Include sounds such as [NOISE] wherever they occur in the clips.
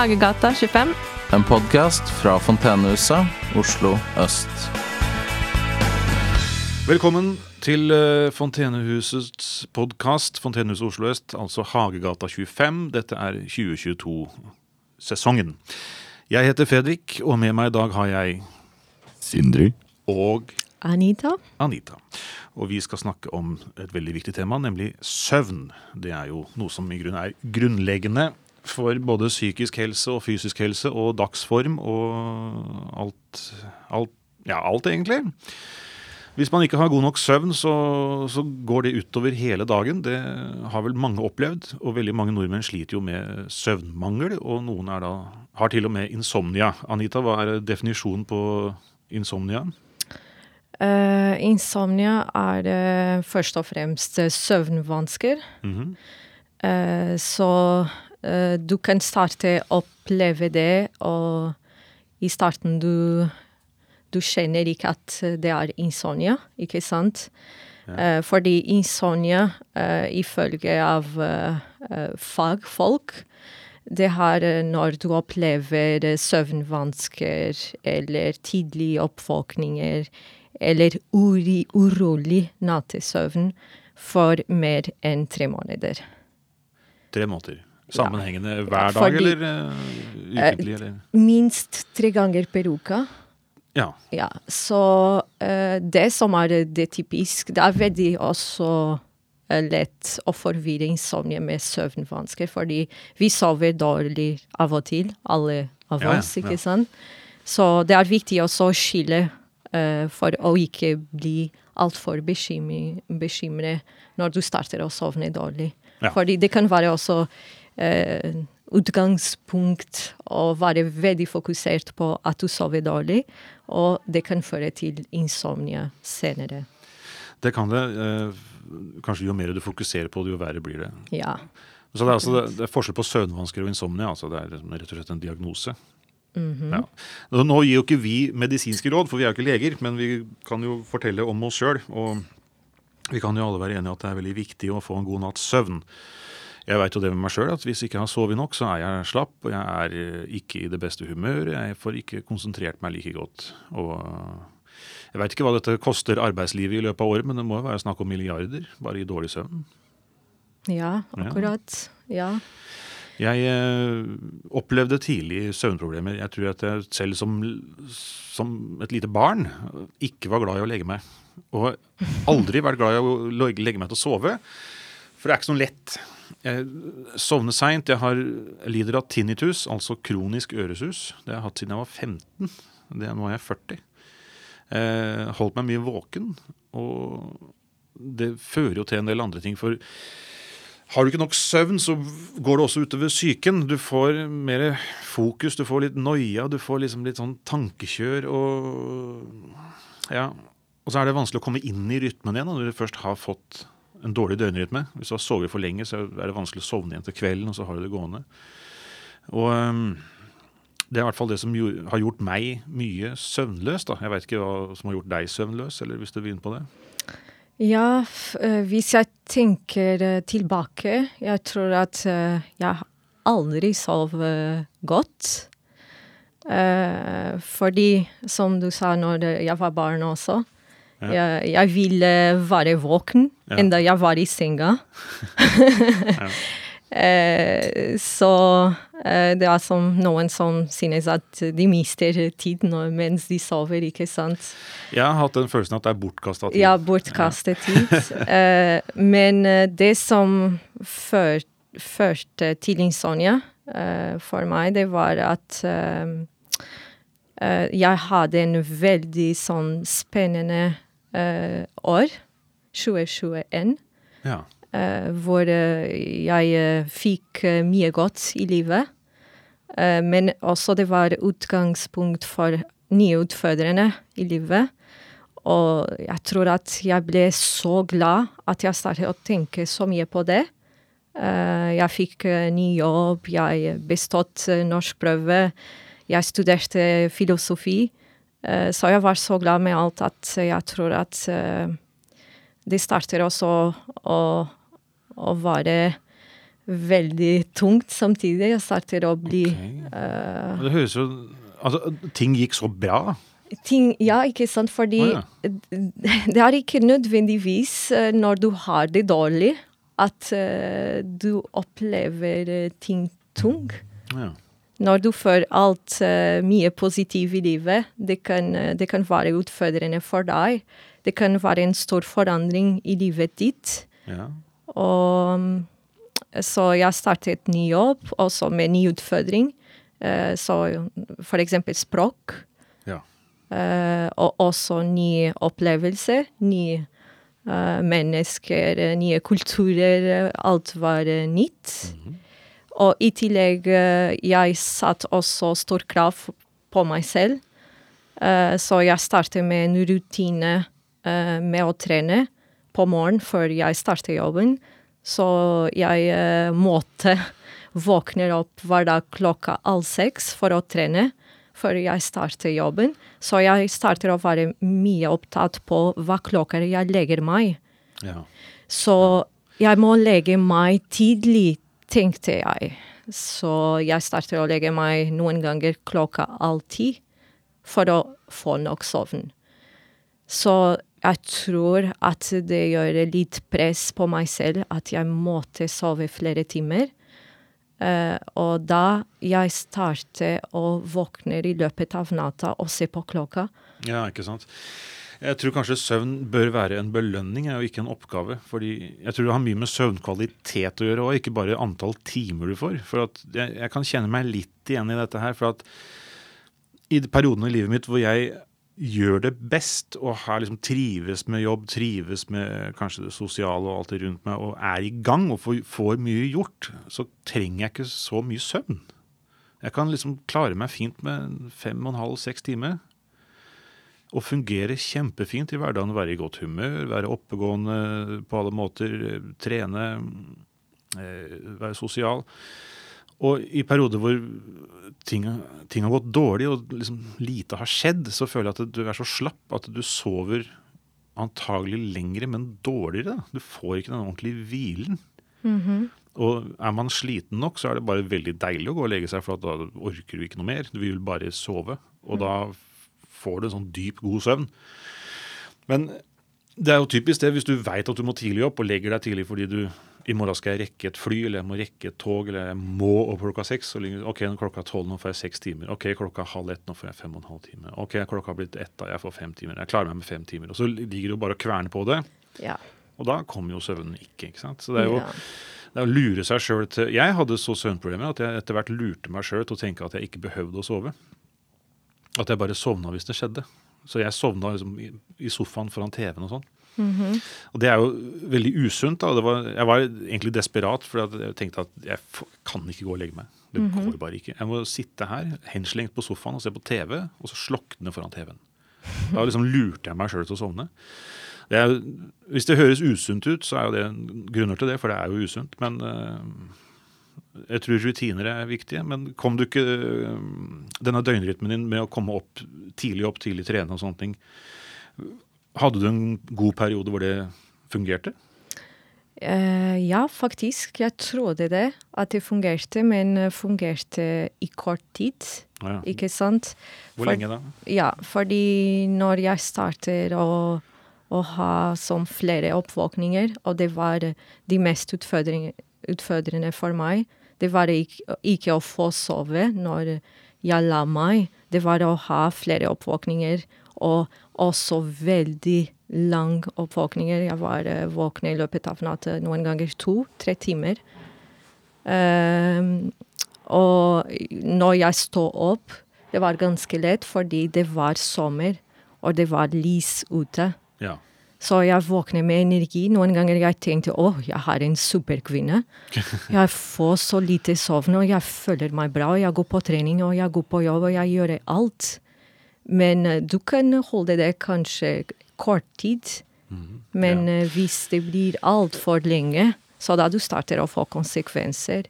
Hagegata 25. En podkast fra Fontenehuset, Oslo øst. Velkommen til eh, Fontenehusets podkast, Fontenehuset Oslo øst, altså Hagegata 25. Dette er 2022-sesongen. Jeg heter Fredrik, og med meg i dag har jeg Sindri. og Anita. Anita. Og vi skal snakke om et veldig viktig tema, nemlig søvn. Det er jo noe som i grunnen er grunnleggende for både psykisk helse og fysisk helse og dagsform og alt, alt Ja, alt egentlig. Hvis man ikke har god nok søvn, så, så går det utover hele dagen. Det har vel mange opplevd, og veldig mange nordmenn sliter jo med søvnmangel. Og noen da, har til og med insomnia. Anita, hva er definisjonen på insomnia? Uh, insomnia er uh, først og fremst søvnvansker. søvnvansker. -hmm. uh, så eh, du kan starte å oppleve det, og i starten du du kjenner ikke at det er insomnia, ikke sant? Eh, fordi insomnia, eh, ifølge av eh, eh, fagfolk, det har eh, når du opplever eh, søvnvansker eller tidlige oppvåkninger eller uri, urolig nattesøvn for mer enn tre måneder. Tre måneder. Sammenhengende hver dag, fordi- eller uh, ukentlig? Eller? Minst tre ganger per uke. Ja. Ja, så uh, det som er det, typiske, typisk, det er veldig også eh, lett å forvirre insomnia med søvnvansker, fordi vi sover dårlig av og til, alle av Ja, oss, ikke ja. sant? Så det er viktig også å skille uh, for å ikke bli altfor bekymret når du starter å sovne dårlig. Ja. Fordi det kan være også eh, utgangspunkt å være veldig fokusert på at du sover dårlig, og det kan føre til insomnia senere. Det kan det. eh, kanskje jo mer du fokuserer på det, jo verre blir det. Ja. Så det er, altså, det, er forskjell på søvnvansker og insomnia. altså Det er liksom rett og slett en diagnose. Mhm. ja. Nå, nå gir jo ikke vi medisinske råd, for vi er jo ikke leger, men vi kan jo fortelle om oss sjøl. Og vi kan jo alle være enige at det er veldig viktig å få en god natts søvn. Jeg veit jo det med meg sjøl, at hvis jeg ikke har sovet nok, så er jeg slapp, og jeg er eh, ikke i det beste humør. Jeg får ikke konsentrert meg like godt. Og jeg veit ikke hva dette koster arbeidslivet i løpet av året, men det må jo være snakk om milliarder bare i dårlig søvn. ja, akkurat. Ja. Jeg eh, opplevde tidlig søvnproblemer. Jeg tror at jeg selv som, som et lite barn ikke var glad i å legge meg. Og aldri vært glad i å legge meg til å sove. For det er ikke så lett. Jeg sovner seint. Jeg, jeg lider av tinnitus, altså kronisk øresus. Det har jeg hatt siden jeg var 15. Det, nå er jeg 40. Eh, holdt meg mye våken. Og det fører jo til en del andre ting. For har du ikke nok søvn, så går det også utover psyken. Du får mer fokus, du får litt noia, du får liksom litt sånn tankekjør og Ja. Og så er det vanskelig å komme inn i rytmen igjen når du først har fått en dårlig døgnrytme. Hvis du har sovet for lenge, så er det vanskelig å sovne igjen til kvelden, og så har du det gående. Og um, det er i hvert fall det som har gjort meg mye søvnløs. da. Jeg veit ikke hva som har gjort deg søvnløs, eller hvis du inn på det? Ja, eh, hvis jeg tenker eh, tilbake, jeg tror at eh, jeg aldri sov godt. Fordi, som du sa når jeg var barn også, Ja. jeg, jeg ville være våken Ja. enda jeg var i senga. [LAUGHS] Eh, så eh, det er som noen som synes at de mister tid når, mens de sover, ikke sant? Jeg har hatt den følelsen at det er bortkasta tid. Ja, bortkastet tid. [LAUGHS] Eh, men eh, det som før, førte til insomnia eh, for meg, det var at eh, jeg hadde en veldig sånn spennende år, 2021, Ja. eh, hvor eh, jeg eh, fikk eh, mye godt i livet. Eh, men også det var utgangspunkt for nye utfordrende i livet. Og jeg tror at jeg ble så glad at jeg startet å tenke så mye på det. Eh, jeg fikk eh, ny jobb, jeg bestått norskprøve, jeg studerte filosofi. Eh, så jeg var så glad med alt at jeg tror at eh, det starter også å, å være veldig tungt samtidig. Jeg starter å bli okay. eh, Det høres jo Altså, ting gikk så bra. ting Ja, ikke sant, fordi Å, [LAUGHS] det er ikke nødvendigvis når du har det dårlig at du opplever ting tung. Ja. Når du får alt eh, mye positivt i livet, det kan, eh, det kan være utfordrende for deg. Det kan være en stor forandring i livet ditt. ja. Og mm, så jeg startet ny jobb, også med ny utfordring. Eh, Så for eksempel språk. ja. Eh, og også ny opplevelse. Nye eh, mennesker, eh, nye kulturer. eh, Alt var eh, nytt. Og i tillegg, eh, jeg satt også stor krav på meg selv. Eh, så jeg startet med en rutine eh, med å trene på morgenen før jeg startet jobben. Så jeg måtte [LAUGHS] våkne opp hver dag klokka halv seks for å trene før jeg starter jobben. Så jeg starter å være mye opptatt på hva klokker jeg legger meg. ja. Så jeg må legge meg tidlig, tenkte jeg. Så jeg starter å legge meg noen ganger klokka halv ti for å få nok søvn. Så jeg tror at det gjør litt press på meg selv at jeg måtte sove flere timer. Uh, og da jeg starter å våkne i løpet av natta og se på klokka, Ja, ikke sant. Jeg tror kanskje søvn bør være en belønning og ikke en oppgave. fordi jeg tror det har mye med søvnkvalitet å gjøre òg, ikke bare antall timer du får. For jeg, jeg kan kjenne meg litt igjen i dette her. For at i de periodene i livet mitt hvor jeg gjør det best og her liksom trives med jobb, trives med kanskje det sosiale og alt det rundt meg, og er i gang og får, får mye gjort, så trenger jeg ikke så mye søvn. Jeg kan liksom klare meg fint med fem og en halv, seks timer og fungere kjempefint i hverdagen. Være i godt humør, være oppegående på alle måter, trene, eh, være sosial. Og i perioder hvor ting, ting har gått dårlig og liksom lite har skjedd, så føler jeg at du er så slapp at du sover antagelig lengre, men dårligere. Da. Du får ikke den ordentlige hvilen. Og er man sliten nok, så er det bare veldig deilig å gå og legge seg, for at da orker du ikke noe mer. Du vil bare sove. Og da får du en sånn dyp, god søvn. Men det er jo typisk det, hvis du veit at du må tidlig opp, og legger deg tidlig fordi du i morgen skal jeg rekke et fly, eller jeg må rekke et tog, eller jeg må opp klokka seks. Ok, klokka tolv, nå får jeg seks timer. Ok, klokka halv ett, nå får jeg fem og en halv time. Ok, klokka har blitt ett, da, jeg får fem timer. Jeg klarer meg med fem timer. Og så ligger du bare og kverner på det. ja. Og da kommer jo søvnen ikke. ikke sant? Så det er jo, Ja. det er å lure seg sjøl til Jeg hadde så søvnproblemer at jeg etter hvert lurte meg sjøl til å tenke at jeg ikke behøvde å sove. At jeg bare sovna hvis det skjedde. Så jeg sovna liksom i, sofaen foran TV-en og sånn. Og det er jo veldig usunt. da. Var, jeg var egentlig desperat, for jeg tenkte at jeg kan ikke gå og legge meg. Det går bare ikke. Jeg må sitte her henslengt på sofaen og se på TV, og så slokne foran TV-en. Da liksom lurte jeg meg sjøl til å sovne. Det er, hvis det høres usunt ut, så er jo det grunner til det, for det er jo usunt. Men eh, jeg tror rutiner er viktige. Men kom du ikke eh, Denne døgnrytmen din med å komme opp tidlig opp, tidlig trene og sånne ting Hadde du en god periode hvor det fungerte? Uh, ja, faktisk. Jeg trodde det, at det fungerte, men fungerte i kort tid. Ja, ja. Ikke sant? Hvor For- lenge da? Ja, fordi når jeg starter å, å ha sånn flere oppvåkninger, og det var de mest utfordrende, utfordrende for meg, det var ikke, å få sove når jeg la meg, det var å ha flere oppvåkninger, og også veldig lang oppvåkninger. Jeg var eh, våken i løpet av natta noen ganger to-tre timer. Um, og når jeg stod opp, det var ganske lett fordi det var sommer, og det var lys ute. Ja. Så jeg våkner med energi. Noen ganger jeg tenkte å, jeg har en superkvinne. [LAUGHS] Jeg får så lite søvn, og jeg føler meg bra. Jeg går på trening, og jeg går på jobb, og jeg gjør alt. Men eh, du kan holde det kanskje kort tid. Men eh, hvis det blir altfor lenge, så da du starter å få konsekvenser,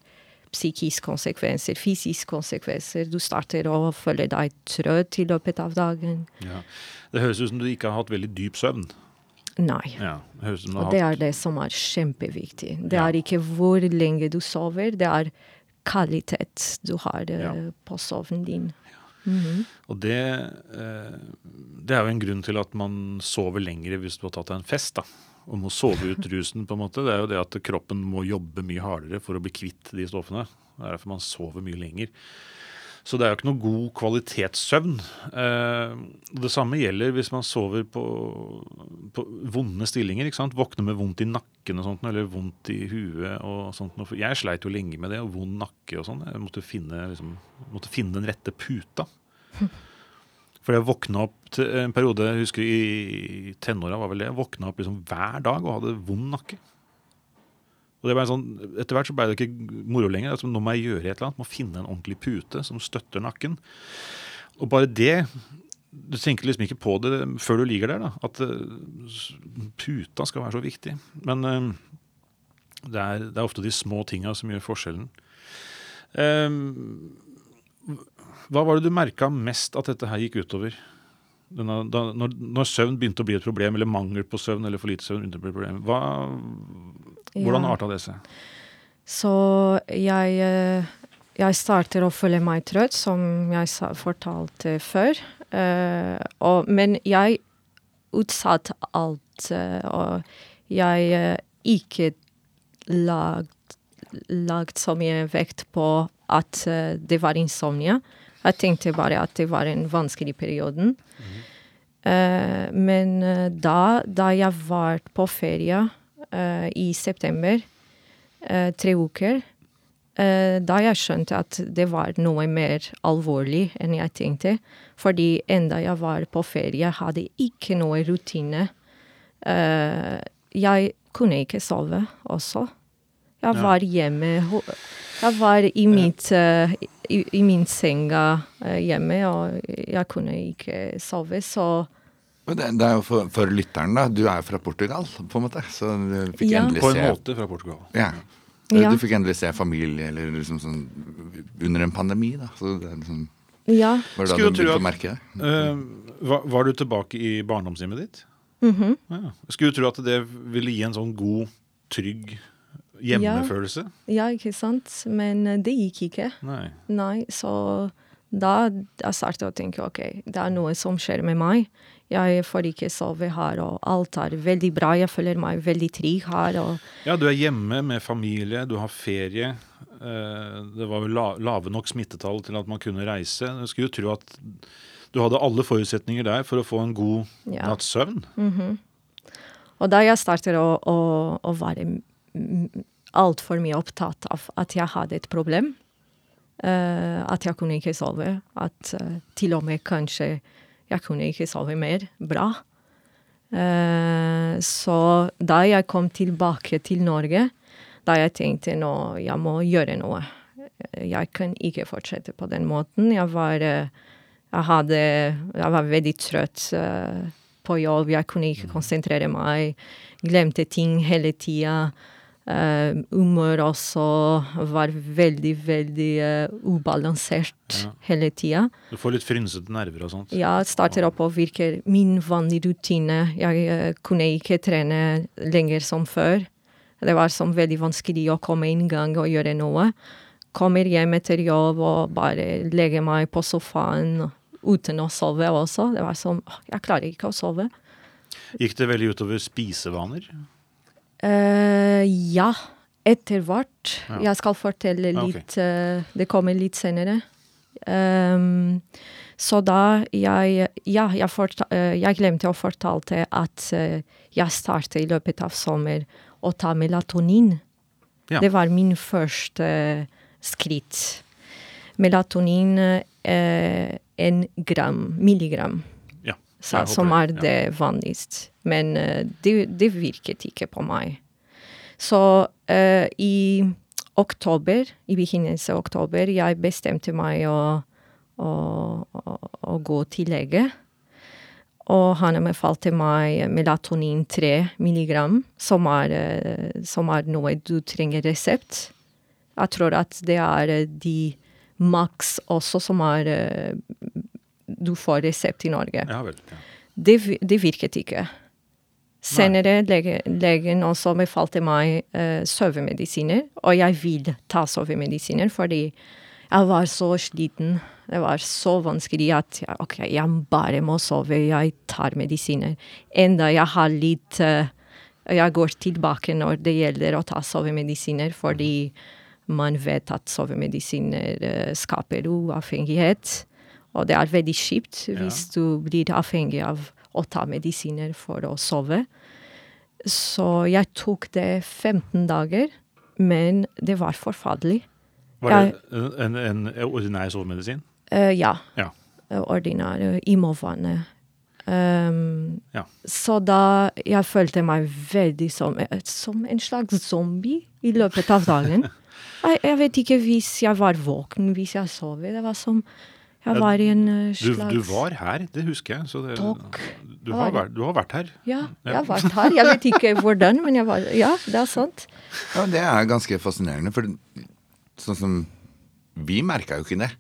psykiske konsekvenser, fysiske konsekvenser, du starter å føle deg trøtt i løpet av dagen. ja. Det høres ut som du ikke har hatt veldig dyp søvn. Nei. Ja, Og det er det som er kjempeviktig. Det Ja. er ikke hvor lenge du sover, det er kvalitet du har eh, Ja. på søvnen din. Mhm. Og det, eh, det er jo en grunn til at man sover lengre hvis du har tatt deg en fest. da. Og må sove ut [LAUGHS] rusen, på en måte. Det er jo det at kroppen må jobbe mye hardere for å bli kvitt de stoffene. Det er derfor man sover mye lenger. Så det er jo ikke noe god kvalitetssøvn. Eh, det samme gjelder hvis man sover på, på vonde stillinger. ikke sant? Våkner med vondt i nakken og sånt, eller vondt i huet. og sånt. Jeg sleit jo lenge med det, og vond nakke og sånn. Jeg måtte finne, liksom, måtte finne den rette puta. For jeg våkna opp til en periode, jeg husker i tenåra var vel det, jeg våkna opp liksom hver dag og hadde vond nakke. Og sånn, Etter hvert så ble det ikke moro lenger. Altså, nå må jeg gjøre et eller annet, må finne en ordentlig pute som støtter nakken. Og bare det Du tenker liksom ikke på det før du ligger der, da, at eh, puta skal være så viktig. Men eh, det, er, det er ofte de små tinga som gjør forskjellen. Eh, hva var det du merka mest at dette her gikk utover? Denne, da, når, når søvn begynte å bli et problem, eller mangel på søvn eller for lite søvn begynte å bli et problem, hva, hvordan arta det seg? Så jeg, eh, jeg starter å føle meg trøtt, som jeg sa, fortalte før. Uh, og, men jeg utsatte alt, uh, og jeg uh, ikke lagt, lagt så mye vekt på at det var insomnia. Jeg tenkte bare at det var en vanskelig periode. Eh, men da, da jeg var på ferie eh, i september, uh, tre uker, eh, da jeg skjønte at det var noe mer alvorlig enn jeg tenkte. Fordi enda jeg var på ferie, hadde ikke noe rutine. Jeg kunne ikke sove også. Jeg var hjemme. Jeg var i, mitt, i, i min senga hjemme, og jeg kunne ikke sove, så Men det, det er jo for, for lytteren, da. Du er jo fra Portugal, på en måte. Så du fikk Ja. endelig På en måte fra Portugal. Ja. Ja. Du fikk endelig se familie eller liksom sånn under en pandemi, da. Så det er liksom, ja. var det da Skulle du begynte å merke det? Uh, var, var du tilbake i barndomshjemmet ditt? Mhm. Ja. Skulle du tro at det ville gi en sånn god, trygg hjemmefølelse? ja, ikke sant? Men eh, det gikk ikke. Nei. Nei, så da jeg startet å tenke ok, det er noe som skjer med meg. Jeg får ikke sove her, og alt er veldig bra. Jeg føler meg veldig trygg her. Ja, du er hjemme med familie, du har ferie. Eh, Det var vel lave nok smittetall til at man kunne reise. Jeg skulle jo tro at du hadde alle forutsetninger der for å få en god Ja. natts søvn. Og da jeg startet å, å, å være altfor mye opptatt av at jeg hadde et problem, uh, at jeg kunne ikke sove, at uh, til og med kanskje jeg kunne ikke sove mer bra. Eh, så da jeg kom tilbake til Norge, da jeg tenkte nå, jeg må gjøre noe. Jeg kan ikke fortsette på den måten. Jeg var, eh, jeg hadde, jeg var veldig trøtt eh, på jobb. Jeg kunne ikke konsentrere meg. Glemte ting hele tida. Uh, humør også var veldig, veldig eh, ubalansert Ja. hele tida. Du får litt frynsete nerver og sånt. Ja, starter opp og virker min vanlige rutine. Jeg eh, kunne ikke trene lenger som før. Det var som veldig vanskelig å komme inn gang og gjøre noe. Kommer hjem etter jobb og bare legger meg på sofaen uten å sove også. Det var som Jeg klarer ikke å sove. Gikk det veldig utover spisevaner? Eh, ja, etter hvert. Ja. Jeg skal fortelle Ah, litt eh, Det kommer litt senere. Um, så da jeg Ja, jeg, eh, jeg glemte å fortelle at jeg startet i løpet av sommer å ta melatonin. Ja. Det var min første skritt. Melatonin eh, en gram, milligram Sa, som er det, ja. vanligst. Men uh, det, det virket ikke på meg. Så uh, i oktober, i begynnelsen av oktober, jeg bestemte meg å, å, å, å gå til lege. Og han anbefalte meg melatonin 3 milligram, som er, eh, som er noe du trenger resept. Jeg tror at det er de maks også som er Du får resept i Norge. Ja vel. Ja. Det, det virket ikke. Senere lege, legen også befalte meg uh, sovemedisiner, og jeg vil ta sovemedisiner fordi jeg var så sliten. Det var så vanskelig at jeg, ok, jeg bare må sove, jeg tar medisiner. Enda jeg har litt uh, Jeg går tilbake når det gjelder å ta sovemedisiner, fordi man vet at sovemedisiner uh, skaper uavhengighet. Og det er veldig kjipt hvis du blir avhengig av å ta medisiner for å sove. Så jeg tok det 15 dager, men det var forferdelig. Var det en, en, ordinær sovemedisin? Uh, ja. Ja. Eh, Ordinær Imovane. imåvannet. Um, Ja. Så da jeg følte meg veldig som, eh, som en slags zombie i løpet av dagen. [LAUGHS] jeg, jeg vet ikke hvis jeg var våken, hvis jeg sov. Det var som jeg var i en slags Du, du var her, det husker jeg. Så det, Takk. du, har vært, du har vært her. Ja, jeg har vært her. Jeg vet ikke hvordan, men jeg var Ja, det er sant. [LAUGHS] Ja, det er ganske fascinerende, for sånn som Vi merka jo ikke det.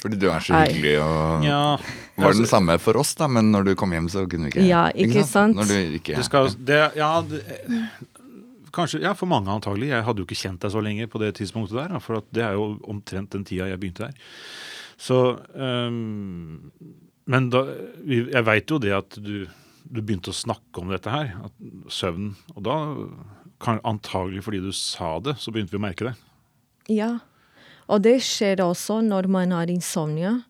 Fordi du er så Nei. hyggelig og Ja, Var den altså, samme for oss, da, men når du kom hjem, så kunne vi ikke Ja, ikke sant? Når du ikke det skal, det, ja, det, kanskje, ja, for mange antagelig. Jeg hadde jo ikke kjent deg så lenge på det tidspunktet der. For at det er jo omtrent den tida jeg begynte her. Så um, Men da Jeg veit jo det at du, du begynte å snakke om dette her, at søvn. Og da, kan, antagelig fordi du sa det, så begynte vi å merke det. Ja. Og det skjer også når man har insomnia.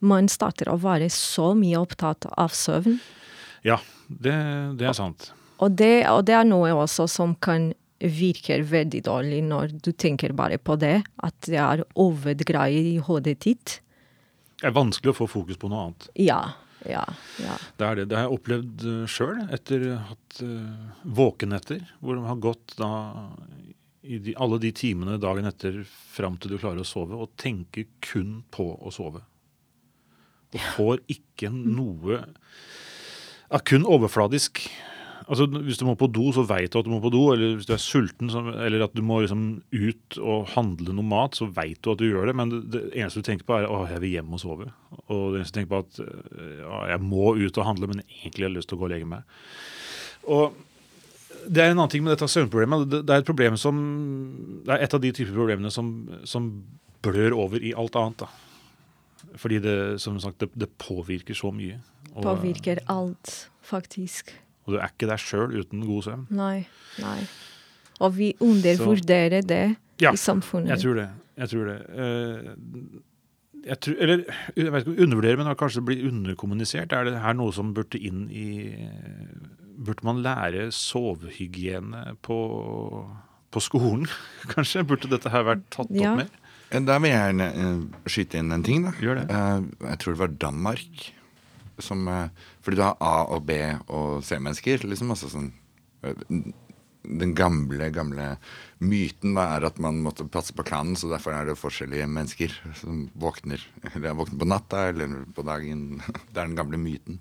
Man starter å være så mye opptatt av søvn. Ja, det, det er sant. Og det, og det er noe også som kan virke veldig dårlig når du tenker bare på det, at det er hovedgreier i hodet ditt. Det er vanskelig å få fokus på noe annet. Ja, ja, ja. Det er det. Det har jeg opplevd sjøl etter hatt uh, våkenetter, hvor de har gått da i de, alle de timene dagen etter fram til du klarer å sove, og tenker kun på å sove. Og får ikke noe ja, Kun overfladisk. Altså, Hvis du må på do, så veit du at du må på do. Eller hvis du er sulten, så, eller at du må liksom ut og handle noe mat, så veit du at du gjør det. Men det, det eneste du tenker på, er å, jeg vil hjem og sove. Og det eneste du tenker på, at ja, jeg må ut og handle, men egentlig har jeg lyst til å gå og legge meg. Og det er en annen ting med dette søvnproblemet. Det, det er et problem som Det er et av de typer problemene som, som blør over i alt annet. da. Fordi det som sagt, det, det påvirker så mye. Og, Påvirker alt, faktisk. Og du er ikke deg sjøl uten god søvn. Nei, nei. Og vi undervurderer det Ja, i samfunnet. Jeg tror det. Jeg tror det. Eh, jeg tror, eller jeg vet ikke undervurdere, men kanskje blitt underkommunisert. Er det her noe som burde inn i Burde man lære sovehygiene på, på skolen, [LAUGHS] kanskje? Burde dette her vært tatt Ja. opp mer? Eh, Da vil jeg gjerne eh, skyte inn en ting. da. Gjør det. Eh, jeg tror det var Danmark. Som, fordi du har A- og B- og C-mennesker. liksom også sånn, eh, Den gamle gamle myten da, er at man måtte passe på klanen, så derfor er det forskjellige mennesker som våkner eller våkner på natta eller på dagen. [LAUGHS] Det er den gamle myten.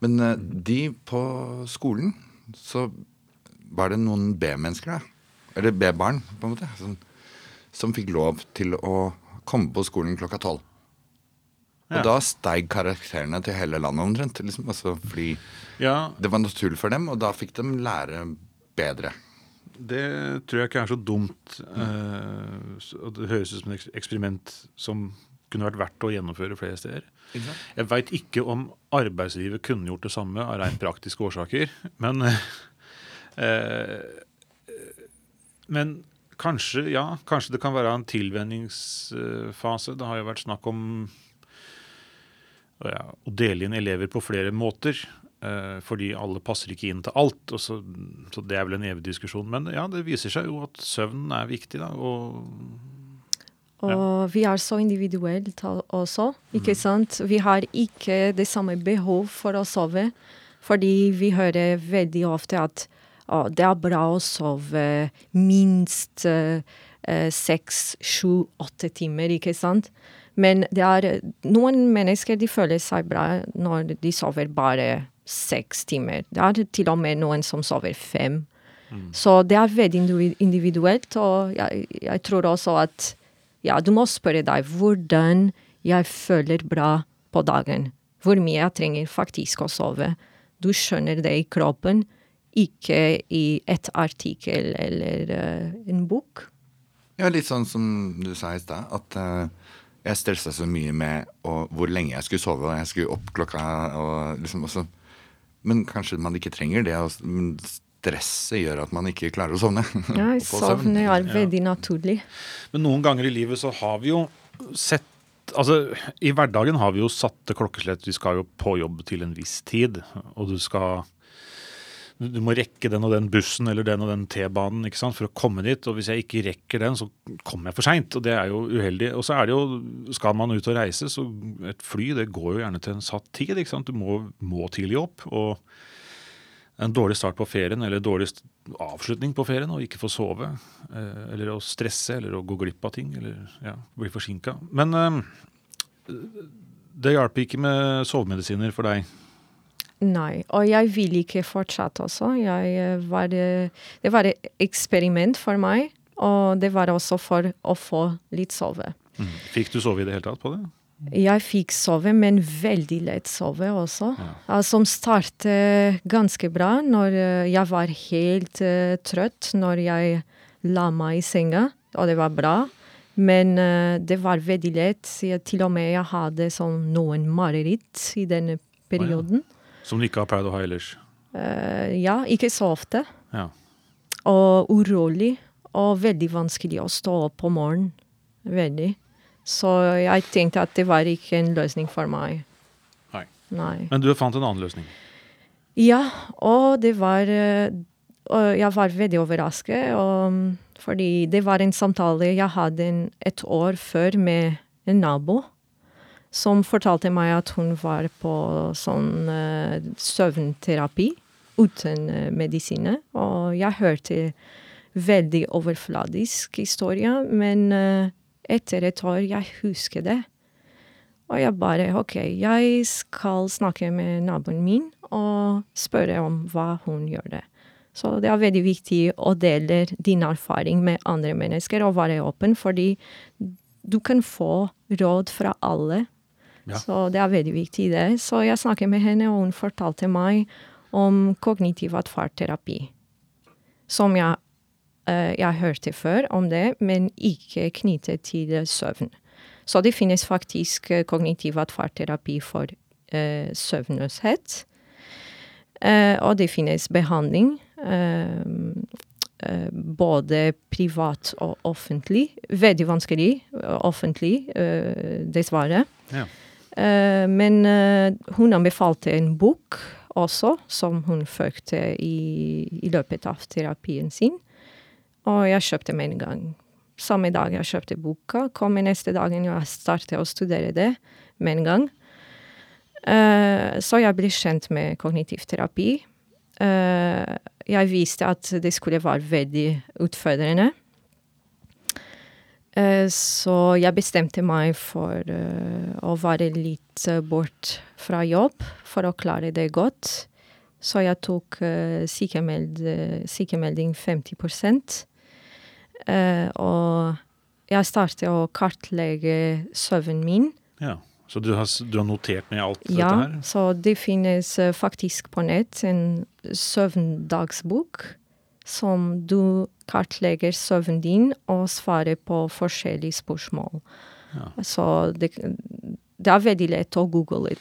Men eh, de på skolen, så var det noen B-mennesker, da. Eller B-barn, på en måte. Sånn, som fikk lov til å komme på skolen klokka tolv. Ja. Og da steig karakterene til hele landet omtrent. Liksom, altså, fordi Ja, det var naturlig for dem, og da fikk de lære bedre. det tror jeg ikke er så dumt. Mm. Uh, det høres ut som et eksperiment som kunne vært verdt å gjennomføre flere steder. Jeg veit ikke om arbeidslivet kunne gjort det samme av rent praktiske årsaker, men uh, Men kanskje, ja, kanskje det kan være en tilvenningsfase. Det har jo vært snakk om ja, å dele inn elever på flere måter. eh, fordi alle passer ikke inn til alt. Og så, så det er vel en evig diskusjon. Men ja, det viser seg jo at søvnen er viktig. da, og Og vi er så individuelt også, ikke sant? Vi har ikke det samme behov for å sove, fordi vi hører veldig ofte at å, det er bra å sove minst eh, eh, seks, sju, åtte timer, ikke sant? Men det er noen mennesker de føler seg bra når de sover bare seks timer. Det er til og med noen som sover fem. Så det er veldig individuelt, og jeg, jeg tror også at ja, du må spørre deg hvordan jeg føler bra på dagen. Hvor mye jeg trenger faktisk å sove. Du skjønner det i kroppen. ikke i et artikkel eller uh, en bok. Ja, litt sånn som du sa i stad, at eh, jeg stressa så mye med og hvor lenge jeg skulle sove, og jeg skulle opp klokka og liksom også Men kanskje man ikke trenger det. og- men Stresset gjør at man ikke klarer å sovne. Ja, [LAUGHS] sovn er veldig naturlig. Men noen ganger i livet så har vi jo sett Altså, I hverdagen har vi jo satte klokkeslett. Vi skal jo på jobb til en viss tid. Og du skal du må rekke den og den bussen eller den og den T-banen ikke sant, for å komme dit. Og hvis jeg ikke rekker den, så kommer jeg for seint. Og det er jo uheldig. Og så er det jo Skal man ut og reise, så et fly det går jo gjerne til en satt tid. ikke sant? Du må, må tidlig opp. og en dårlig start på ferien eller dårlig avslutning på ferien og ikke få sove. Eh, eller å stresse eller å gå glipp av ting eller ja, bli forsinka. Men eh, det hjalp ikke med sovemedisiner for deg. Nei, og jeg vil ikke fortsette også. Jeg eh, var, eh, det var et eksperiment for meg, og det var også for å få litt sove. Fikk du sove i det hele tatt på det? Jeg fikk sove, men veldig lett sove også. Ja. Som startet ganske bra når eh, jeg var helt uh, trøtt når jeg la meg i senga, og det var bra. Men uh, det var veldig lett. Jeg, til og med jeg hadde sånn noen mareritt i denne perioden. Som du ikke har pleid å ha ellers? Uh, ja, ikke så ofte. Ja. Og urolig. Og veldig vanskelig å stå opp om morgenen. Veldig. Så jeg tenkte at det var ikke en løsning for meg. Nei. Nei. Men du fant en annen løsning. Ja, og det var eh, Og jeg var veldig overrasket. Og, fordi det var en samtale jeg hadde en, et år før med en nabo. Som fortalte meg at hun var på sånn uh, søvnterapi uten uh, medisiner. Og jeg hørte veldig overfladisk historie, men uh, etter et år jeg husker det. Og jeg bare OK, jeg skal snakke med naboen min og spørre om hva hun gjør det. Så det er veldig viktig å dele din erfaring med andre mennesker og være åpen, fordi du kan få råd fra alle. Ja. Så det er veldig viktig det. Så jeg snakket med henne, og hun fortalte meg om kognitiv atferdsterapi. Som jeg, uh, jeg hørte før om det, men ikke knyttet til søvn. Så det finnes faktisk eh, kognitiv atferdsterapi for uh, søvnløshet. Uh, og det finnes behandling. Uh, både privat og offentlig. Veldig vanskelig offentlig, dessverre. Ja. Eh, men eh, hun anbefalte en bok også, som hun fulgte i, i løpet av terapien sin. Og jeg kjøpte med en gang. Samme dag jeg kjøpte boka, kom neste dagen jeg startet å studere det med en gang. Uh, så jeg ble kjent med kognitiv terapi. Uh, jeg visste at det skulle være veldig utfordrende. Eh, Så jeg bestemte meg for eh, å være litt eh, bort fra jobb for å klare det godt. Så jeg tok sykemeld, sykemelding 50 eh, Og jeg startet å kartlegge søvnen min. ja. Så du har, du har notert ned alt Ja, dette her? Ja, så det finnes faktisk på nett en søvndagsbok som du kartlegger søvnen din og svarer på forskjellige spørsmål. Ja. Så det, det er veldig lett å google det.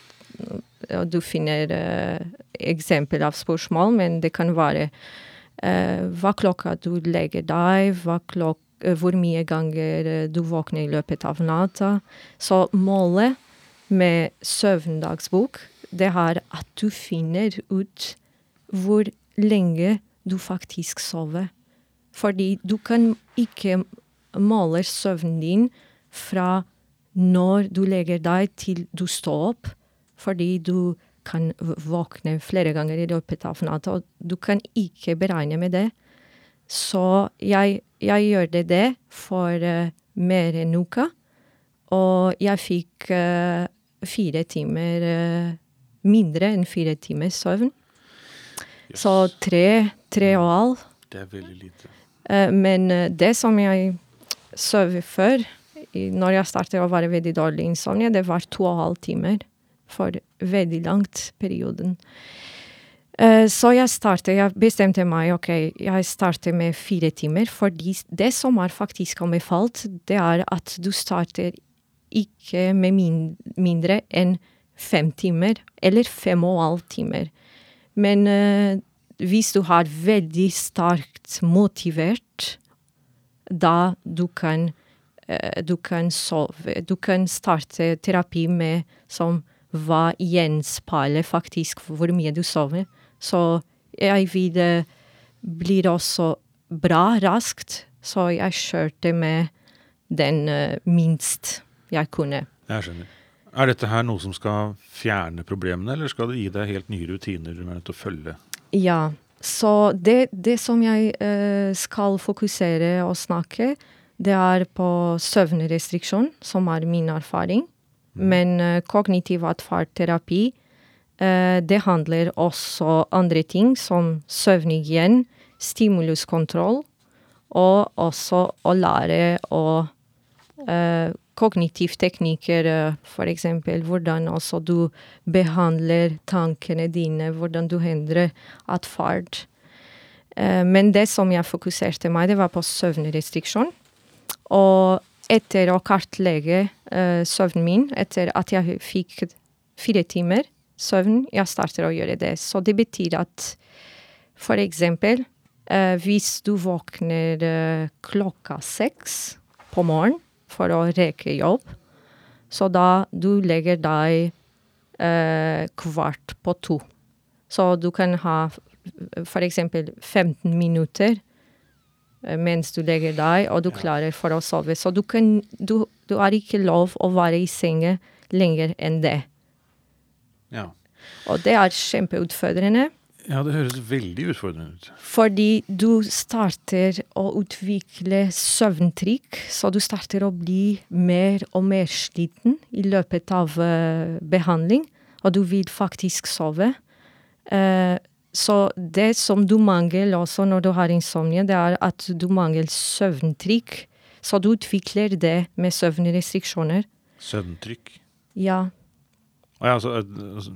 Og Du finner uh, eksempel av spørsmål, men det kan være uh, hva klokka du legger deg, klok uh, hvor mye ganger eh, du våkner i løpet av natta. Så målet med søvndagsbok, det er at du finner ut hvor lenge du faktisk sover. Fordi du kan ikke måle søvnen din fra når du legger deg til du står opp, fordi du kan våkne flere ganger i løpet av natta, og du kan ikke beregne med det. Så jeg, jeg gjorde det for uh, mer enn uka, og jeg fikk uh, fire timer uh, mindre enn fire timer søvn. Så tre, tre og halv. Det er veldig lite. Eh, Men eh, det som jeg sov før, når jeg startet å være veldig dårlig insomnia, det var to og halv timer for veldig langt perioden. Eh, Så jeg startet, jeg bestemte meg, ok, jeg starter med fire timer, fordi det som er faktisk anbefalt, det er at du starter ikke med min, mindre enn fem timer, eller fem og en halv timer. Men hvis du har veldig sterkt motivert, da du kan, eh, du kan sove, du kan starte terapi med som hva gjenspeiler faktisk hvor mye du sover. Så jeg vil bli blir også bra raskt, så jeg kjørte med den eh, minst jeg kunne. Jeg skjønner. Er dette her noe som skal fjerne problemene, eller skal det gi deg helt nye rutiner du er nødt til å følge? Ja, så det, det som jeg eh, skal fokusere og snakke, det er på søvnrestriksjon, som er min erfaring. Men eh, kognitiv atferdterapi, eh, det handler også andre ting, som søvnhygien, stimuluskontroll, og også å lære å eh, kognitive teknikker, eh, eksempel hvordan også du behandler tankene dine, hvordan du hindrer atferd. Eh, men det som jeg fokuserte meg, det var på søvnrestriksjon. Og etter å kartlegge eh, søvnen min, etter at jeg fikk fire timer søvn, jeg starter å gjøre det. Så det betyr at for eksempel hvis du våkner klokka seks på morgenen for å rekke jobb, så da du legger deg eh, kvart på to. Så du kan ha f.eks. for eksempel 15 minutter eh, mens du legger deg, og du klarer for å sove. Så du kan Du, du har ikke lov å være i senga lenger enn det. Ja. Og det er kjempeutfordrende. Ja, det høres veldig utfordrende ut. Fordi du starter å utvikle søvntrykk, så du starter å bli mer og mer sliten i løpet av uh, behandling, og du vil faktisk sove. Uh, så det som du mangler også når du har insomnia, det er at du mangler søvntrykk. Så du utvikler det med søvnrestriksjoner. Søvntrykk. Ja. Og ja, altså, at- altså,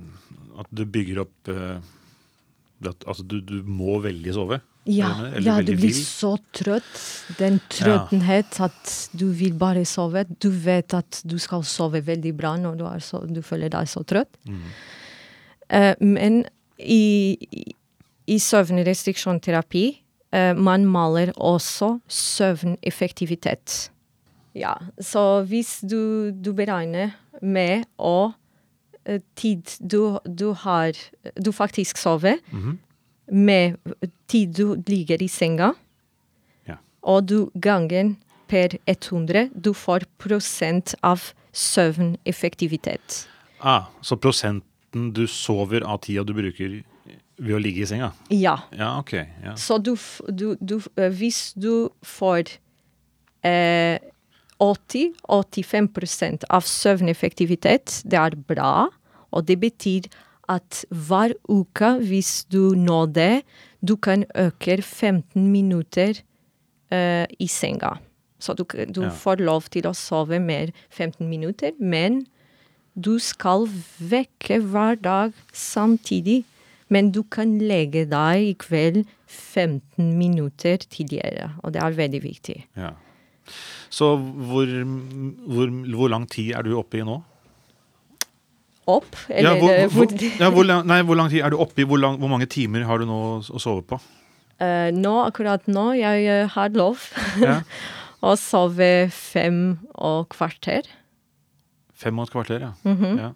at du bygger opp at, Altså, du, du må veldig sove? Ja, Eller- ja, du blir vil. så trøtt. Den trøttenhet at du vil bare sove. Du vet at du skal sove veldig bra når du, så, du føler deg så trøtt. Mm. Uh, men i, i- søvnrestriksjonsterapi uh, man maler også søvneffektivitet. Ja, så hvis du, du beregner med å eh, tid du, du har Du faktisk sover Mhm. med tid du ligger i senga, Ja. og du ganger per 100, du får prosent av søvneffektivitet. Ah, så prosenten du sover av tida du bruker ved å ligge i senga? Ja. Ja, ok. Ja. Så du, du, du, eh, hvis du får eh, 80-85% av søvneffektivitet, det er bra. Og det betyr at hver uke, hvis du når det, du kan øke 15 minutter uh, i senga. Så du, du Ja. får lov til å sove mer 15 minutter, men du skal vekke hver dag samtidig. Men du kan legge deg i kveld 15 minutter tidligere, og det er veldig viktig. ja. Så hvor, hvor, hvor lang tid er du oppe i nå? Opp, eller eh, hvor, hvor, ja, hvor, lang, nei, hvor lang tid er du oppe i? Hvor, lang, hvor mange timer har du nå å sove på? Uh, Nå, akkurat nå, jeg eh, har lov Ja. [LAUGHS] å sove fem og kvarter. Fem og et kvarter, ja. Mhm. ja.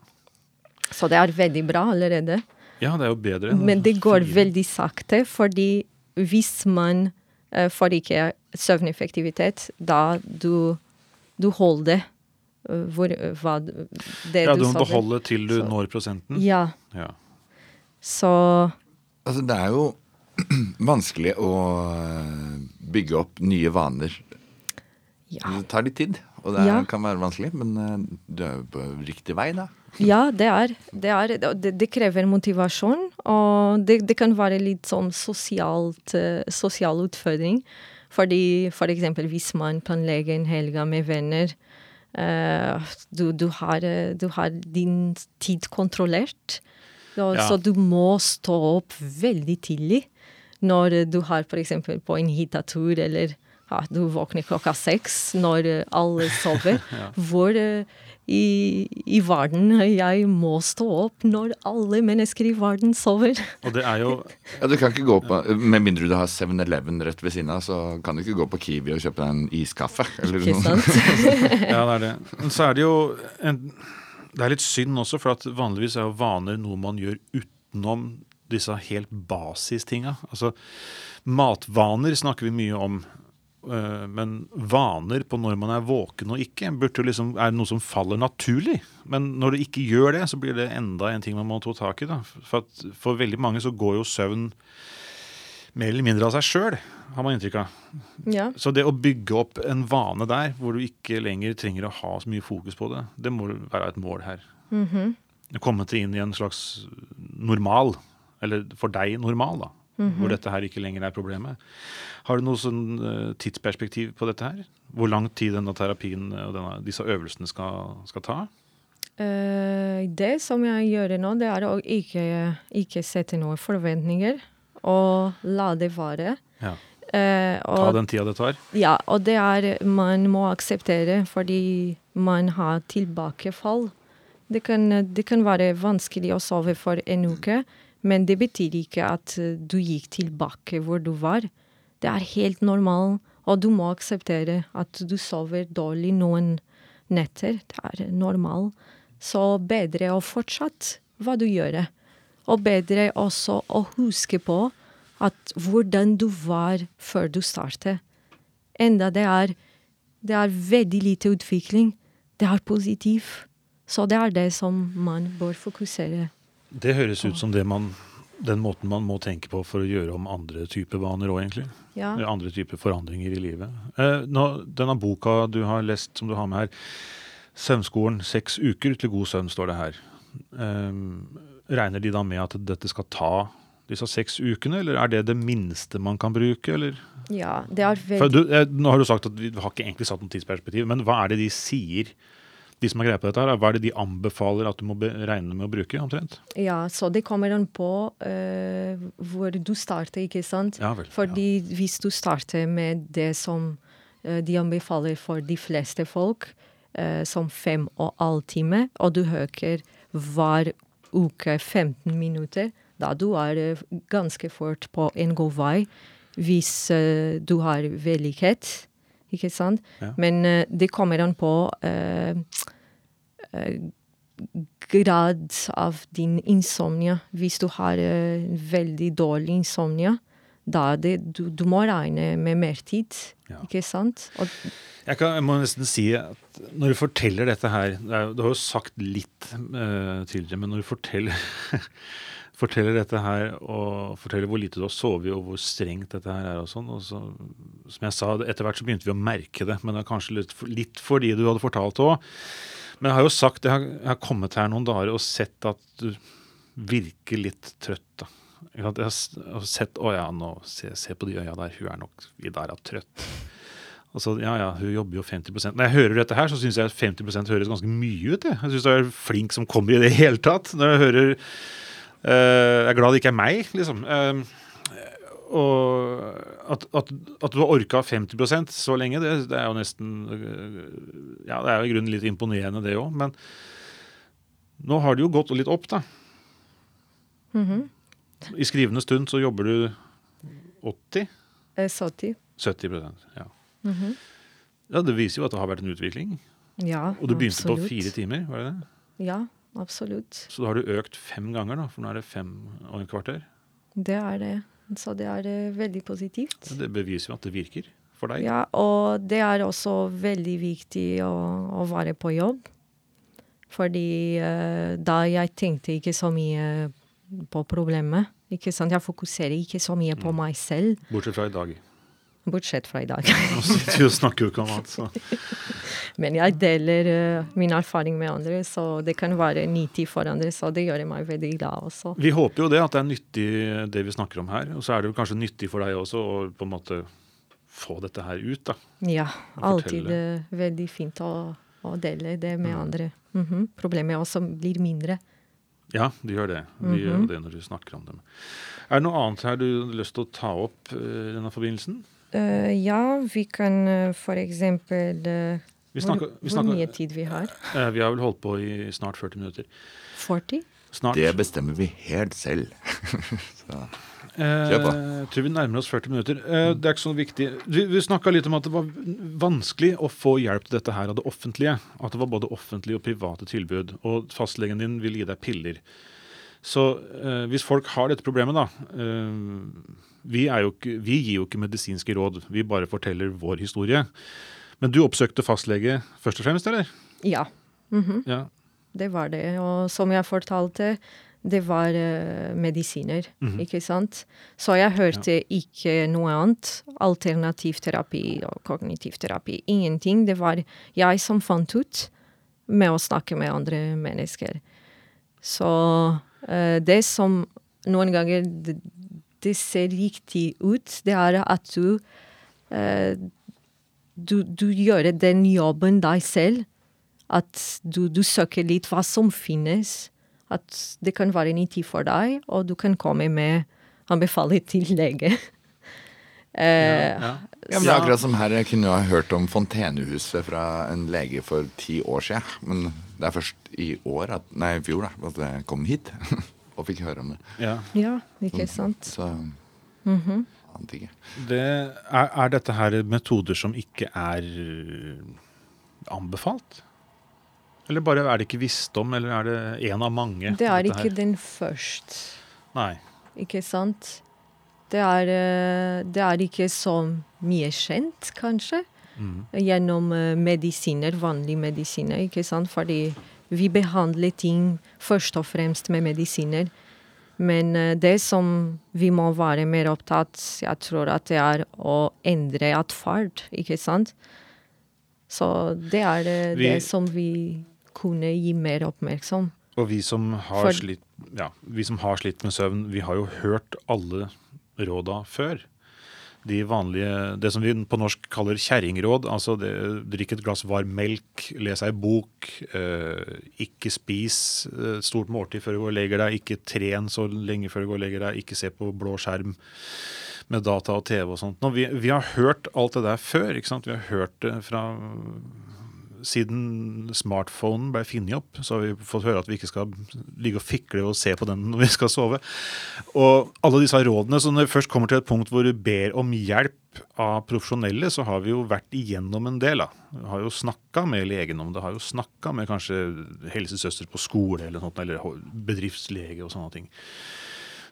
Så det er veldig bra allerede. Ja, det er jo bedre Men det går veldig sakte, fordi hvis man uh, får ikke søvneffektivitet, da du, du holder eh, hvor, hva, det Ja, du du må beholde til du Så- når prosenten. Ja, Ja. så Altså, det er jo [CLEARS THROAT] vanskelig å eh, bygge opp nye vaner. ja. Det tar litt tid, og det er, Ja. kan være vanskelig, men du er jo på riktig vei, da. Ja, det er. Det, er, det, det krever motivasjon, og det, det kan være litt sånn sosialt, sosial utfordring. Fordi for eksempel hvis man planlegger en helga med venner, eh, du, du, har, eh, du har din tid kontrollert. Så, Ja. så du må stå opp veldig tidlig når du har f.eks. på en hyttetur, eller ja, du våkner klokka seks når alle sover. [LAUGHS] Hvor eh, i, i verden jeg må stå opp når alle mennesker i verden sover. Og det er jo [LAUGHS] Ja, du kan ikke gå på, Med mindre du har 7-Eleven rett ved siden av, så kan du ikke gå på Kiwi og kjøpe deg en iskaffe. Eller Ikke noe. sant? [LAUGHS] Ja, det er det. Men så er det jo en, Det er litt synd også, for at vanligvis er jo vaner noe man gjør utenom disse helt basistinga. Altså, matvaner snakker vi mye om. Øh, Men vaner på når man er våken og ikke, liksom, er noe som faller naturlig. Men når det ikke gjør det, så blir det enda en ting man må ta tak i. Da. For, at for veldig mange så går jo søvn mer eller mindre av seg sjøl, har man inntrykk av. Ja. Så det å bygge opp en vane der, hvor du ikke lenger trenger å ha så mye fokus på det, det må være et mål her. Mhm. Komme til inn i en slags normal, eller for deg normal, da. Mhm. Hvor dette her ikke lenger er problemet. Har du noe sånn uh, tidsperspektiv på dette her? Hvor lang tid denne terapien og denne, disse øvelsene skal, skal ta? Uh, det som jeg gjør nå, det er å ikke, ikke sette noen forventninger, og la det være. Ja. Eh, Ta den tida det tar? ja, og det er man må akseptere, fordi man har tilbakefall. Det kan, det kan være vanskelig å sove for en uke, men det betyr ikke at eh, du gikk tilbake hvor du var. Det er helt normalt, og du må akseptere at du sover dårlig noen netter. Det er normalt. Så bedre å fortsette hva du gjør. Og bedre også å huske på at hvordan du var før du startet. Enda det er, det er veldig lite utvikling. Det er positivt. Så det er det som man bør fokusere. Det høres ut som det man, den måten man må tenke på for å gjøre om andre typer vaner òg, egentlig. Ja. Andre typer forandringer i livet. Eh, nå, denne boka du har lest, som du har med her, 'Søvnskolen seks uker til god søvn', står det her. Eh, regner de da med at dette skal ta disse seks ukene, eller er det det minste man kan bruke, eller? ja, det er veldig du, eh, nå har du sagt at vi har ikke egentlig satt noe tidsperspektiv, men hva er det de sier, de som har greie på dette her? Hva er det de anbefaler at du må regne med å bruke, omtrent? Ja, så det kommer an på uh, hvor du starter, ikke sant? Ja vel. Fordi hvis du starter med det som uh, de anbefaler for de fleste folk, uh, som fem og halv time, og du hører hver uke 15 minutter, da du er ganske fort på en god vei hvis uh, du har vellighet, ikke sant? Ja. Men uh, det kommer an på eh, grad av din insomnia. Hvis du har eh, veldig dårlig insomnia, da det, du, du må regne med mer tid, Ja. ikke sant? Og, Jeg, kan, jeg må nesten si at når du forteller dette her er, Du har jo sagt litt uh, tidligere, men når du forteller, [LAUGHS] forteller dette her, og forteller hvor lite du har sovet, og hvor strengt dette her er og sånn, og så, som jeg sa, etter hvert så begynte vi å merke det, men det er kanskje litt, litt fordi du hadde fortalt det òg. Men jeg har jo sagt, jeg har, jeg har kommet her noen dager og sett at du virker litt trøtt. da. Jeg har sett Å ja, nå se, se på de øya der, hun er nok vi der er trøtt. Og så, ja, ja, hun jobber jo 50 Når jeg hører dette her, så syns jeg at 50% høres ganske mye ut. Jeg, jeg syns du er flink som kommer i det hele tatt. Når jeg hører eh, Jeg er glad det ikke er meg, liksom. Eh, og at, at, at du har orka 50% så lenge, det, det er jo nesten Ja, det er jo i grunnen litt imponerende, det òg. Men nå har det jo gått litt opp, da. Mhm. I skrivende stund så jobber du 80? eh, 70. 70% ja. -hmm. ja. Det viser jo at det har vært en utvikling. Ja, Og du begynte på fire timer, var det det? Ja, absolutt. Så da har du økt fem ganger, da, for nå er det fem og en kvarter. Det er det. Så det er eh, veldig positivt. Det beviser jo at det virker for deg. Ja, og det er også veldig viktig å, å være på jobb. Fordi uh, da jeg tenkte ikke så mye på problemet. Ikke sant? Jeg fokuserer ikke så mye på meg selv, Bortsett fra i dag. bortsett fra i dag. Nå sitter vi og snakker jo ikke om annet. Så. [LAUGHS] Men jeg deler eh, min erfaring med andre, så det kan være nyttig for andre. Så det gjør meg veldig glad også. Vi håper jo det, at det er nyttig det vi snakker om her. Og så er det jo kanskje nyttig for deg også å på en måte få dette her ut, da. Ja, alltid eh, veldig fint å, å dele det med Mm. andre. Mhm. Problemet også blir mindre. Ja, de gjør det. De gjør det når du snakker om dem. Er det noe annet her du har lyst til å ta opp eh, i denne forbindelsen? Uh, ja, vi kan uh, for eksempel eh, Vi hvor, snakker, vi, hvor mye tid vi har? eh, vi har vel holdt på i snart 40 minutter. 40? Snart. Det bestemmer vi helt selv. [LAUGHS] så. Eh. Jeg tror vi nærmer oss 40 minutter. Eh, det er ikke så viktig. Vi, vi snakka litt om at det var vanskelig å få hjelp til dette her av det offentlige. At det var både offentlige og private tilbud. Og fastlegen din vil gi deg piller. Så eh, hvis folk har dette problemet, da eh, vi, er jo vi gir jo ikke medisinske råd. Vi bare forteller vår historie. Men du oppsøkte fastlege først og fremst, eller? Ja. Mhm. Ja. Det var det. Og som jeg fortalte, det var uh, medisiner, Mhm. ikke sant? Så jeg hørte ikke noe annet. Alternativ terapi og kognitiv terapi. Ingenting. Det var jeg som fant ut med å snakke med andre mennesker. Så uh, det som noen ganger det, det ser riktig ut, det er at du eh, du, du gjør den jobben deg selv. At du, du søker litt hva som finnes. At det kan være nyttig for deg, og du kan komme med anbefaling til lege. [LAUGHS] eh, ja. Ja, men det er akkurat som her Jeg kunne jo ha hørt om Fontenehuset fra en lege for ti år siden. Men det er først i år, at, nei i fjor, da, at jeg kom hit [LAUGHS] og fikk høre om det. ja. ja, ikke sant? Så Mhm. Ante ikke. Det, er, er dette her metoder som ikke er øh, anbefalt? Eller bare er det ikke visst om, eller er det en av mange? Det er ikke her? den først, Nei. ikke sant? Det er, eh, det er ikke så mye kjent, kanskje. Mm. gjennom eh, medisiner, vanlige medisiner, ikke sant? Fordi vi behandler ting først og fremst med medisiner. Men eh, det som vi må være mer opptatt, jeg tror at det er å endre atferd, ikke sant? Så det er eh, Vi- det som vi kunne gi mer oppmerksom. Og vi som, har For- slitt, ja, vi som har slitt med søvn, vi har jo hørt alle råda før. De vanlige, Det som vi på norsk kaller kjerringråd. Altså det, drikk et glass varm melk, les ei bok, eh, ikke spis et stort måltid før du går og legger deg, ikke tren så lenge før du går og legger deg, ikke se på blå skjerm med data og TV og sånt. Nå, vi, vi har hørt alt det der før. ikke sant? Vi har hørt det fra siden smartphonen ble funnet opp, så har vi fått høre at vi ikke skal ligge og fikle og se på den [LAUGHS] når vi skal sove. Og alle disse rådene, så når vi først kommer til et punkt hvor du ber om hjelp av profesjonelle, så har vi jo vært igjennom en del. da. Vi har jo snakka med legen om det, har jo snakka med kanskje helsesøster på skole eller, sånt, eller bedriftslege og sånne ting.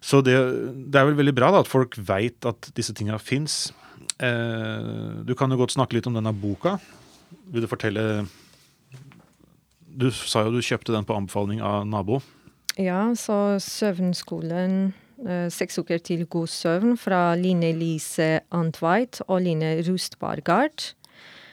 Så det, det er vel veldig bra da, at folk veit at disse tinga fins. Eh, du kan jo godt snakke litt om denne boka. Vil du fortelle Du sa jo du kjøpte den på anbefaling av nabo. Ja, så søvnskolen eh, Seks uker til god søvn fra Line Lise Antveit og Line Rustbargard.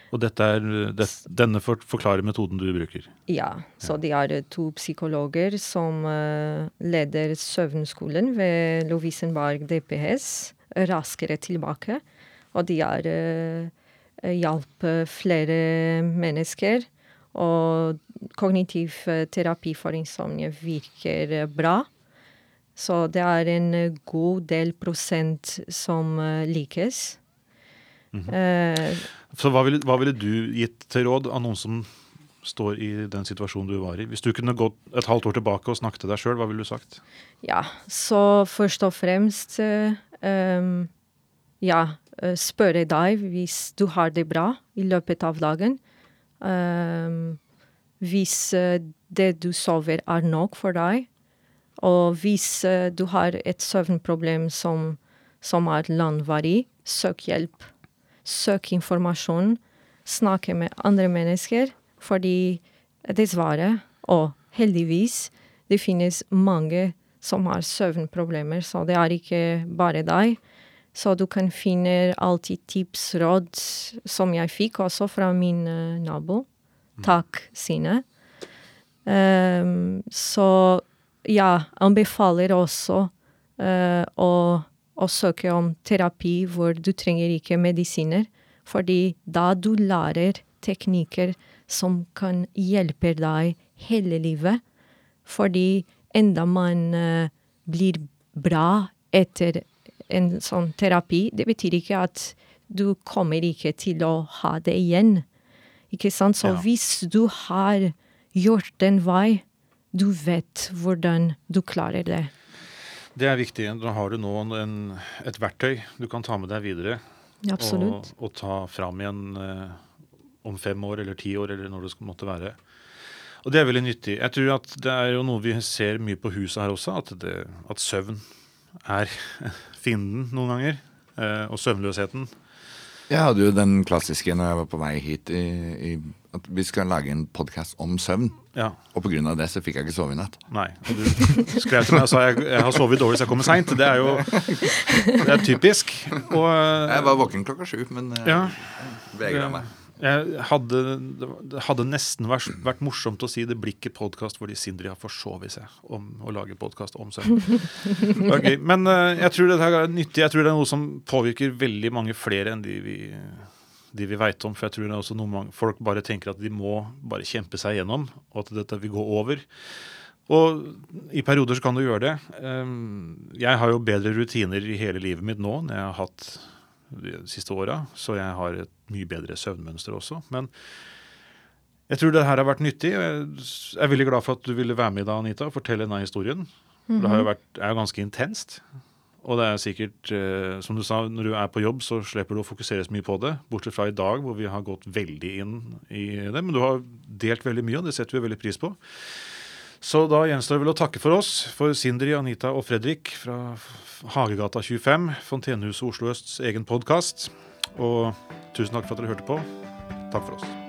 Og dette er, det, denne for, forklarer metoden du bruker. Ja, så de er eh, to psykologer som eh, leder søvnskolen ved Lovisenberg DPS, Raskere tilbake. Og de har uh, hjulpet flere mennesker. Og kognitiv eh, terapi for insomnie virker eh, bra. Så det er en eh, god del prosent som eh, likes. uh, Så hva ville, hva ville du gitt til råd av noen som står i den situasjonen du var i? Hvis du kunne gått et halvt år tilbake og snakket til deg sjøl, hva ville du sagt? Ja, så først og fremst uh, um, Ja, eh, spørre deg hvis du har det bra i løpet av dagen. Em, hvis eh, det du sover er nok for deg, og hvis eh, du har et søvnproblem som, som er langvarig, søk hjelp. Søk informasjon. Snakke med andre mennesker, fordi dessverre, og heldigvis, det finnes mange som har søvnproblemer, så det er ikke bare deg. Så du kan finne alltid tips, råd, som jeg fikk også fra min eh, nabo. Takk, Sine. Um, så ja, anbefaler også uh, å, å søke om terapi hvor du trenger ikke medisiner, fordi da du lærer teknikker som kan hjelpe deg hele livet. Fordi enda man uh, blir bra etter en sånn terapi, det betyr ikke at du kommer ikke til å ha det igjen. Ikke sant? Så Ja. hvis du har gjort den vei, du vet hvordan du klarer det. Det er viktig. Da har du nå en, et verktøy du kan ta med deg videre. Absolutt. Og, og ta fram igjen eh, om fem år eller ti år, eller når det skal måtte være. Og det er veldig nyttig. Jeg tror at det er jo noe vi ser mye på huset her også, at, det, at søvn er [LAUGHS] fienden noen ganger. Eh, og søvnløsheten. Jeg hadde jo den klassiske når jeg var på vei hit, i, i, at vi skal lage en podkast om søvn. Ja. Og av det så fikk jeg ikke sove i natt. Nei. Og du skrev til meg og sa jeg, jeg har sovet dårlig så jeg kommer seint. Det er jo det er typisk. Og Jeg var våken klokka sju, men uh, Ja. vegra meg. Jeg hadde, det hadde nesten vært, vært morsomt å si det blir ikke podkast fordi Sindri har forsovet seg om å lage podkast om seg. [LAUGHS] Okay. Men eh, jeg tror dette er nyttig. Jeg tror det er noe som påvirker veldig mange flere enn de vi, de vi veit om. For jeg tror det er også noe mange, folk bare tenker at de må bare kjempe seg gjennom, og at dette vil gå over. Og i perioder så kan du gjøre det. Um, Jeg har jo bedre rutiner i hele livet mitt nå enn jeg har hatt de siste åra, så jeg har et mye bedre søvnmønster også. Men jeg tror det her har vært nyttig. Jeg er veldig glad for at du ville være med i dag, Anita, og fortelle denne historien. For Det har jo vært, er jo ganske intenst. Og det er sikkert, eh, som du sa, når du er på jobb, så slipper du å fokusere så mye på det. Bortsett fra i dag, hvor vi har gått veldig inn i det. Men du har delt veldig mye, og det setter vi veldig pris på. Så da gjenstår det vel å takke for oss, for Sindri, Anita og Fredrik fra Hagegata 25, Fontenehuset Oslo Østs egen podkast. Og tusen takk for at dere hørte på. Takk for oss.